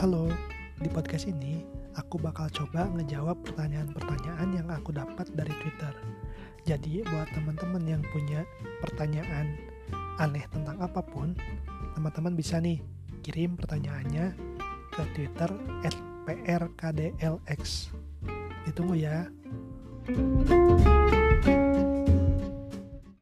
Halo, di podcast ini, aku bakal coba ngejawab pertanyaan-pertanyaan yang aku dapat dari Twitter. Jadi buat teman-teman yang punya pertanyaan aneh tentang apa pun, teman-teman bisa nih kirim pertanyaannya ke Twitter @prkdlx. Ditunggu ya.